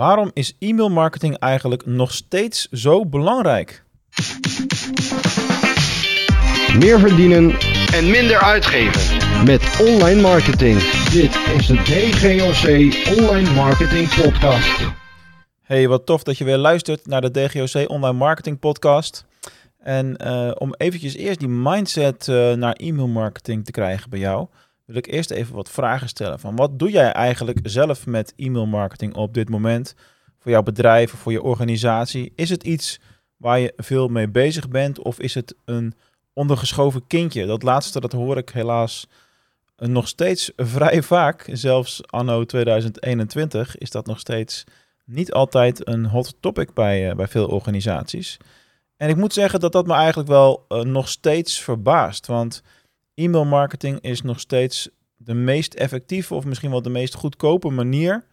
Waarom is e-mailmarketing eigenlijk nog steeds zo belangrijk? Meer verdienen en minder uitgeven. met online marketing. Dit is de DGOC Online Marketing Podcast. Hey, wat tof dat je weer luistert naar de DGOC Online Marketing Podcast. En eh, om eventjes eerst die mindset eh, naar e-mailmarketing te krijgen bij jou, wil ik eerst even wat vragen stellen. Van wat doe jij eigenlijk zelf met e-mailmarketing op dit moment? Voor jouw bedrijf of voor je organisatie? Is het iets waar je veel mee bezig bent of is het een ondergeschoven kindje? Dat laatste, dat hoor ik helaas eh, nog steeds vrij vaak. Zelfs anno 2021 is dat nog steeds niet altijd een hot topic bij, eh, bij veel organisaties. En ik moet zeggen dat dat me eigenlijk wel eh, nog steeds verbaast. Want e-mail marketing is nog steeds de meest effectieve of misschien wel de meest goedkope manier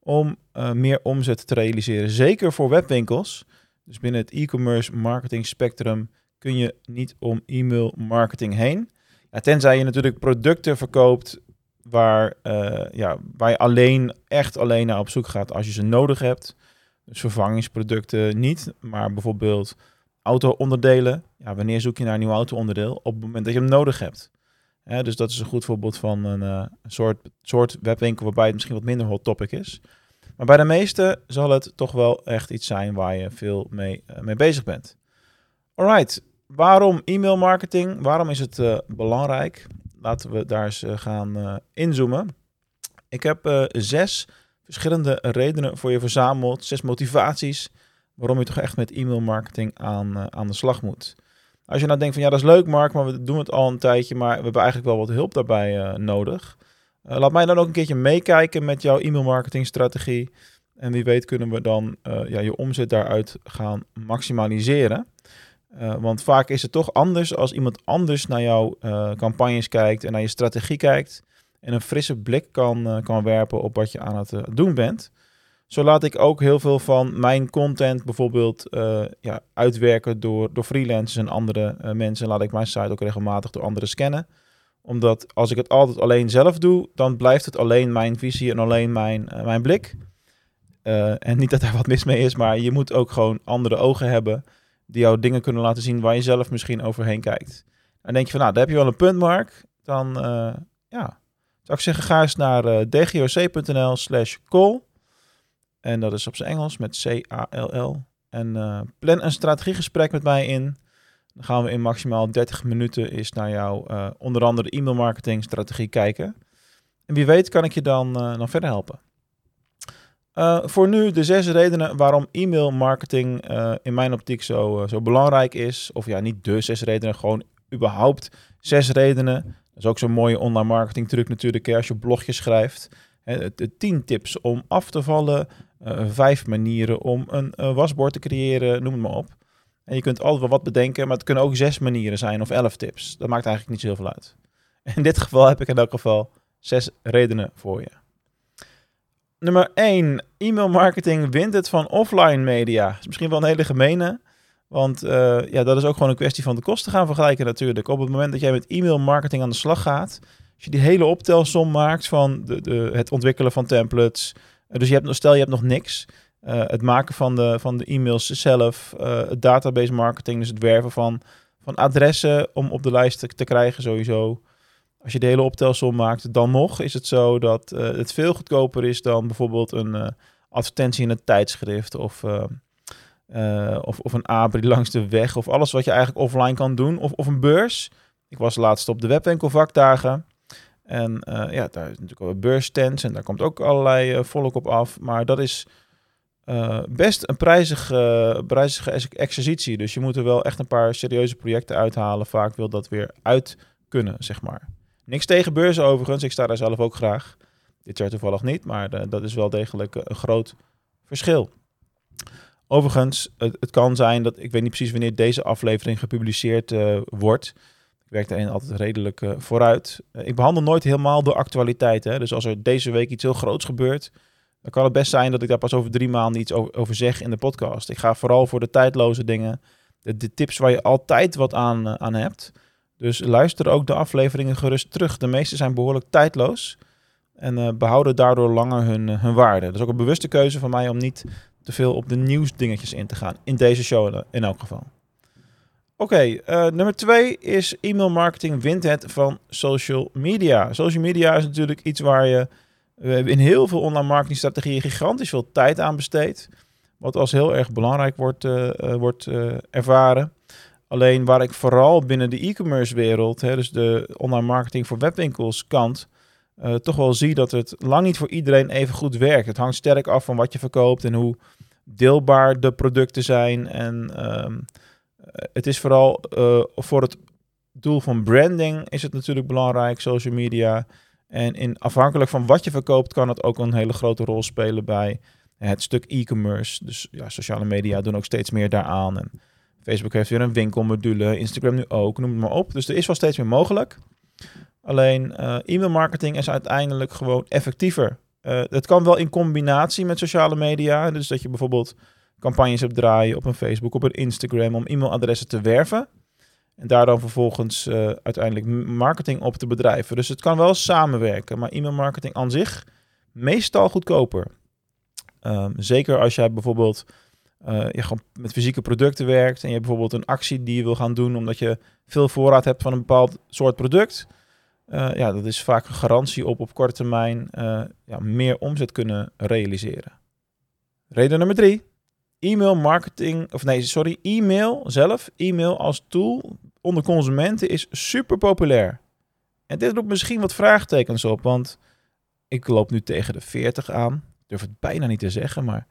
om eh, meer omzet te realiseren. Zeker voor webwinkels. Dus binnen het e-commerce marketing spectrum kun je niet om e-mail marketing heen. Tenzij je natuurlijk producten verkoopt waar, eh, ja, waar je alleen, echt alleen naar op zoek gaat als je ze nodig hebt. Dus vervangingsproducten niet, maar bijvoorbeeld auto-onderdelen. Ja, wanneer zoek je naar een nieuw auto-onderdeel? Op het moment dat je hem nodig hebt. Dus dat is een goed voorbeeld van een, eh, een soort, soort webwinkel waarbij het misschien wat minder hot topic is. Maar bij de meeste zal het toch wel echt iets zijn waar je veel mee, eh, mee bezig bent. Alright, waarom e-mail marketing? Waarom is het eh, belangrijk? Laten we daar eens gaan inzoomen. Ik heb zes verschillende redenen voor je verzameld. Zes motivaties waarom je toch echt met e-mail marketing aan, eh, aan de slag moet. Als je nou denkt van ja, dat is leuk Mark, maar we doen het al een tijdje, maar we hebben eigenlijk wel wat hulp daarbij eh, nodig. Eh, laat mij dan ook een keertje meekijken met jouw e-mail marketing strategie. En wie weet kunnen we dan ja, je omzet daaruit gaan maximaliseren. Want vaak is het toch anders als iemand anders naar jouw campagnes kijkt en naar je strategie kijkt. En een frisse blik kan, kan werpen op wat je aan het doen bent. Zo laat ik ook heel veel van mijn content bijvoorbeeld eh, ja, uitwerken door, door freelancers en andere eh, mensen. Laat ik mijn site ook regelmatig door anderen scannen. Omdat als ik het altijd alleen zelf doe, dan blijft het alleen mijn visie en alleen mijn, eh, mijn blik. En niet dat daar wat mis mee is, maar je moet ook gewoon andere ogen hebben die jou dingen kunnen laten zien waar je zelf misschien overheen kijkt. En denk je van, nou, daar heb je wel een punt, Mark. Dan, ja, zou ik zeggen, ga eens naar dgoc.nl slash call. En dat is op zijn Engels met C-A-L-L. En eh, plan een strategiegesprek met mij in. Dan gaan we in maximaal 30 minuten eens naar jouw eh, onder andere e-mail marketing strategie kijken. En wie weet kan ik je dan, eh, dan verder helpen. Voor nu de zes redenen waarom e-mail marketing eh, in mijn optiek zo, zo belangrijk is. Of ja, niet de zes redenen, gewoon überhaupt zes redenen. Dat is ook zo'n mooie online marketing truc natuurlijk, als je blogjes schrijft. Het tien tips om af te vallen, vijf manieren om een eh, wasbord te creëren, noem het maar op. En je kunt altijd wel wat bedenken, maar het kunnen ook zes manieren zijn of elf tips. Dat maakt eigenlijk niet zoveel uit. In dit geval heb ik in elk geval zes redenen voor je. Nummer 1. E-mail marketing wint het van offline media. Dat is misschien wel een hele gemene. Want eh, ja, dat is ook gewoon een kwestie van de kosten gaan vergelijken natuurlijk. Op het moment dat jij met e-mail marketing aan de slag gaat, als je die hele optelsom maakt van de, de, het ontwikkelen van templates. Eh, dus je hebt, nog- stel je hebt nog niks. eh, het maken van de, van de e-mails zelf, eh, het database marketing, dus het werven van, van adressen om op de lijst te, krijgen sowieso. Als je de hele optelsom maakt, dan nog is het zo dat het veel goedkoper is dan bijvoorbeeld een advertentie in een tijdschrift of, of, of een abri langs de weg of alles wat je eigenlijk offline kan doen of, of een beurs. Ik was laatst op de webwinkelvakdagen en eh, ja, daar is natuurlijk ook een beursstands en daar komt ook allerlei eh, volk op af, maar dat is eh, best een prijzige, prijzige ex- exercitie. Dus je moet er wel echt een paar serieuze projecten uithalen. Vaak wil dat weer uit kunnen, zeg maar. Niks tegen beurzen overigens. Ik sta daar zelf ook graag. Dit jaar toevallig niet, maar dat is wel degelijk een groot verschil. Overigens, het, het kan zijn dat ik weet niet precies wanneer deze aflevering gepubliceerd wordt. Ik werk daarin altijd redelijk eh, vooruit. Eh, ik behandel nooit helemaal de actualiteit. Hè? Dus als er deze week iets heel groots gebeurt, dan kan het best zijn dat ik daar pas over drie maanden iets over, zeg in de podcast. Ik ga vooral voor de tijdloze dingen, de, tips waar je altijd wat aan, eh, aan hebt. Dus luister ook de afleveringen gerust terug. De meeste zijn behoorlijk tijdloos. En eh, behouden daardoor langer hun, hun waarde. Dat is ook een bewuste keuze van mij om niet te veel op de nieuwsdingetjes in te gaan. In deze show in elk geval. Oké, eh, nummer twee is e-mail marketing wint het van social media. Social media is natuurlijk iets waar je in heel veel online marketingstrategieën gigantisch veel tijd aan besteedt. Wat als heel erg belangrijk wordt, eh, eh, wordt ervaren. Alleen waar ik vooral binnen de e-commerce wereld, hè, dus de online marketing voor webwinkels kant, toch wel zie dat het lang niet voor iedereen even goed werkt. Het hangt sterk af van wat je verkoopt en hoe deelbaar de producten zijn. En ehm, eh, het is vooral eh, voor het doel van branding is het natuurlijk belangrijk, social media. En in, afhankelijk van wat je verkoopt, kan het ook een hele grote rol spelen bij het stuk e-commerce. Dus ja, sociale media doen ook steeds meer daaraan. En Facebook heeft weer een winkelmodule, Instagram nu ook, noem het maar op. Dus er is wel steeds meer mogelijk. Alleen eh, e-mail marketing is uiteindelijk gewoon effectiever. Eh, het kan wel in combinatie met sociale media. Dus dat je bijvoorbeeld campagnes hebt draaien op een Facebook, op een Instagram om e-mailadressen te werven. En daar dan vervolgens eh, uiteindelijk marketing op te bedrijven. Dus het kan wel samenwerken, maar e-mail marketing aan zich meestal goedkoper. Ehm, zeker als jij bijvoorbeeld eh, je gewoon met fysieke producten werkt en je hebt bijvoorbeeld een actie die je wil gaan doen omdat je veel voorraad hebt van een bepaald soort product. Eh, ja, dat is vaak een garantie op op korte termijn ja, meer omzet kunnen realiseren. Reden nummer drie. E-mail marketing, of nee, sorry, e-mail zelf, e-mail als tool onder consumenten is super populair. En dit roept misschien wat vraagtekens op, want ik loop nu tegen de 40 aan. Durf het bijna niet te zeggen, maar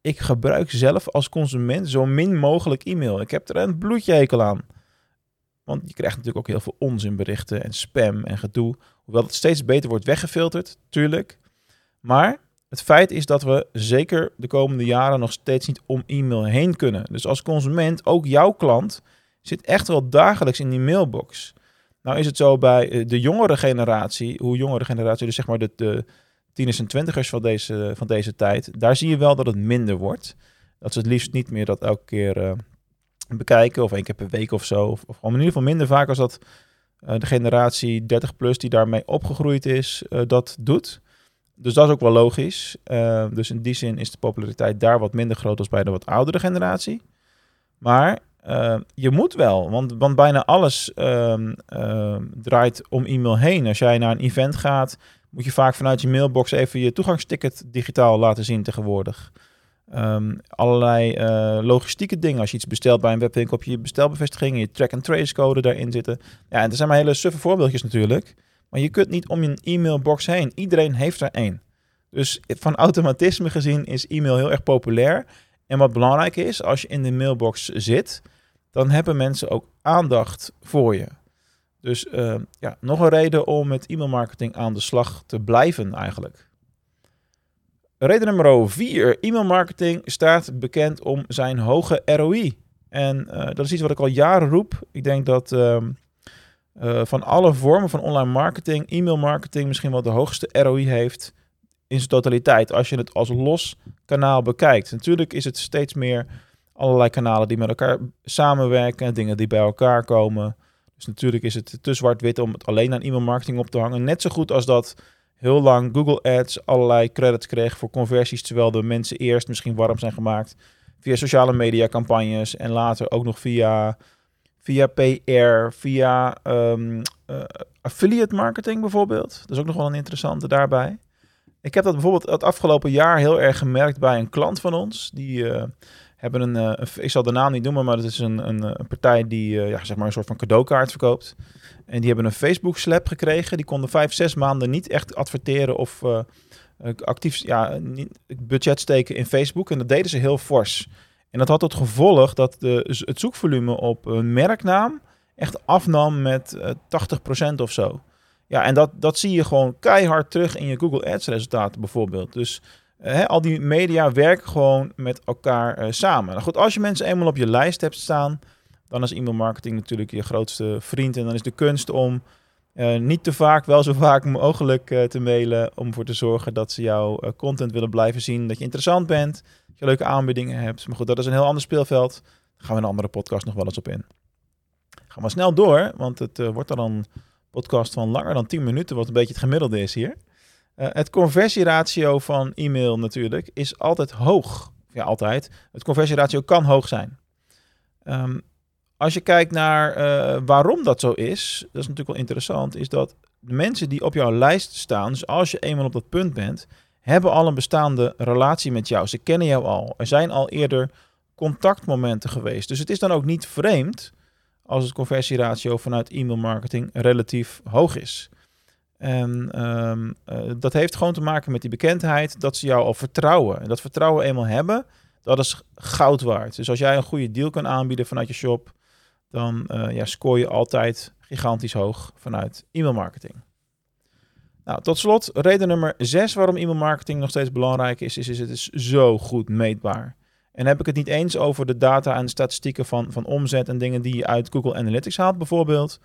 ik gebruik zelf als consument zo min mogelijk e-mail. Ik heb er een bloedjehekel aan. Want je krijgt natuurlijk ook heel veel onzinberichten en spam en gedoe. Hoewel het steeds beter wordt weggefilterd, tuurlijk. Maar het feit is dat we zeker de komende jaren nog steeds niet om e-mail heen kunnen. Dus als consument, ook jouw klant, zit echt wel dagelijks in die mailbox. Nou is het zo bij eh, de jongere generatie, hoe jongere generatie, dus zeg maar de, de tieners en twintigers van deze, van deze tijd, daar zie je wel dat het minder wordt. Dat ze het liefst niet meer dat elke keer eh, bekijken of één keer per week of zo. Of, of in ieder geval minder vaak als dat eh, de generatie 30 plus die daarmee opgegroeid is, dat doet. Dus dat is ook wel logisch. Eh, dus in die zin is de populariteit daar wat minder groot als bij de wat oudere generatie. Maar eh, je moet wel, want, want bijna alles ehm, ehm, draait om e-mail heen. Als jij naar een event gaat, moet je vaak vanuit je mailbox even je toegangsticket digitaal laten zien tegenwoordig. Ehm, allerlei eh, logistieke dingen. Als je iets bestelt bij een webwinkel, je je bestelbevestiging, je track-and-trace code daarin zitten. Ja, en er zijn maar hele suffe voorbeeldjes natuurlijk. Maar je kunt niet om je e-mailbox heen. Iedereen heeft er één. Dus van automatisme gezien is e-mail heel erg populair. En wat belangrijk is, als je in de mailbox zit, dan hebben mensen ook aandacht voor je. Dus uh, ja, nog een reden om met e-mailmarketing aan de slag te blijven eigenlijk. Reden nummer 4. E-mailmarketing staat bekend om zijn hoge ROI. En uh, dat is iets wat ik al jaren roep. Ik denk dat uh, uh, van alle vormen van online marketing, e-mailmarketing misschien wel de hoogste ROI heeft in zijn totaliteit. Als je het als los kanaal bekijkt. Natuurlijk is het steeds meer allerlei kanalen die met elkaar samenwerken, dingen die bij elkaar komen. Dus natuurlijk is het te zwart-wit om het alleen aan e-mailmarketing op te hangen. Net zo goed als dat heel lang Google Ads allerlei credits kreeg voor conversies, terwijl de mensen eerst misschien warm zijn gemaakt via sociale media campagnes en later ook nog via, via PR, via um, uh, affiliate marketing bijvoorbeeld. Dat is ook nog wel een interessante daarbij. Ik heb dat bijvoorbeeld het afgelopen jaar heel erg gemerkt bij een klant van ons. Die uh, hebben een, uh, een, ik zal de naam niet noemen, maar dat is een, een, een partij die ja, zeg maar een soort van cadeaukaart verkoopt. En die hebben een Facebook slap gekregen. Die konden vijf, zes maanden niet echt adverteren of actief ja, budget steken in Facebook. En dat deden ze heel fors. En dat had tot gevolg dat de, het zoekvolume op een merknaam echt afnam met uh, 80% of zo. Ja, en dat, dat zie je gewoon keihard terug in je Google Ads resultaten bijvoorbeeld. Dus uh, al die media werken gewoon met elkaar uh, samen. Nou goed, als je mensen eenmaal op je lijst hebt staan, dan is e-mail marketing natuurlijk je grootste vriend. En dan is de kunst om uh, niet te vaak, wel zo vaak mogelijk uh, te mailen. Om ervoor te zorgen dat ze jouw uh, content willen blijven zien. Dat je interessant bent, dat je leuke aanbiedingen hebt. Maar goed, dat is een heel ander speelveld. Daar gaan we een andere podcast nog wel eens op in. Gaan we snel door, want het wordt dan een podcast van langer dan 10 minuten. Wat een beetje het gemiddelde is hier. Het conversieratio van e-mail natuurlijk is altijd hoog. Ja, altijd. Het conversieratio kan hoog zijn. Um, als je kijkt naar uh, waarom dat zo is, dat is natuurlijk wel interessant, is dat de mensen die op jouw lijst staan, dus als je eenmaal op dat punt bent, hebben al een bestaande relatie met jou. Ze kennen jou al. Er zijn al eerder contactmomenten geweest. Dus het is dan ook niet vreemd als het conversieratio vanuit e-mail marketing relatief hoog is. En um, uh, dat heeft gewoon te maken met die bekendheid, dat ze jou al vertrouwen. En dat vertrouwen eenmaal hebben, dat is goud waard. Dus als jij een goede deal kan aanbieden vanuit je shop, dan uh, ja, scoor je altijd gigantisch hoog vanuit e-mail marketing. Nou, tot slot, reden nummer 6 waarom e-mail marketing nog steeds belangrijk is, is, is het is zo goed meetbaar. En heb ik het niet eens over de data en de statistieken van, van omzet en dingen die je uit Google Analytics haalt bijvoorbeeld.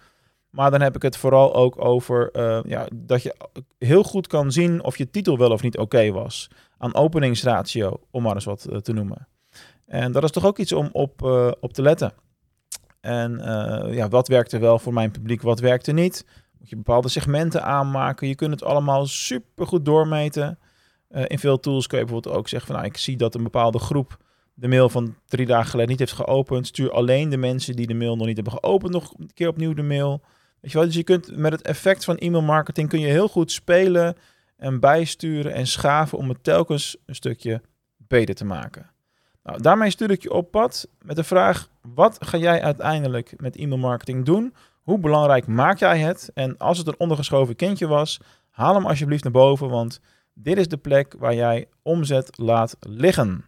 Maar dan heb ik het vooral ook over uh, ja, dat je heel goed kan zien of je titel wel of niet oké was. Aan openingsratio, om maar eens wat uh, te noemen. En dat is toch ook iets om op, op te letten. En ja, wat werkte wel voor mijn publiek, wat werkte niet. Moet je bepaalde segmenten aanmaken. Je kunt het allemaal super goed doormeten. in veel tools kun je bijvoorbeeld ook zeggen van nou, ik zie dat een bepaalde groep de mail van drie dagen geleden niet heeft geopend. Stuur alleen de mensen die de mail nog niet hebben geopend nog een keer opnieuw de mail. Weet je wel? Dus je kunt met het effect van e-mail marketing kun je heel goed spelen en bijsturen en schaven om het telkens een stukje beter te maken. Nou, daarmee stuur ik je op pad met de vraag: wat ga jij uiteindelijk met e-mail marketing doen? Hoe belangrijk maak jij het? En als het een ondergeschoven kindje was, haal hem alsjeblieft naar boven, want dit is de plek waar jij omzet laat liggen.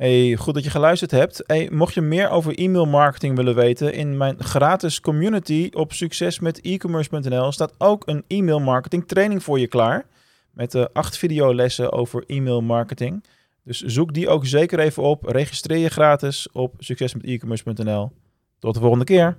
Hey, goed dat je geluisterd hebt. Hey, mocht je meer over e-mail marketing willen weten, in mijn gratis community op succesmetecommerce.nl staat ook een e-mail marketing training voor je klaar. Met uh, acht videolessen over e-mail marketing. Dus zoek die ook zeker even op. Registreer je gratis op succesmetecommerce.nl. Tot de volgende keer.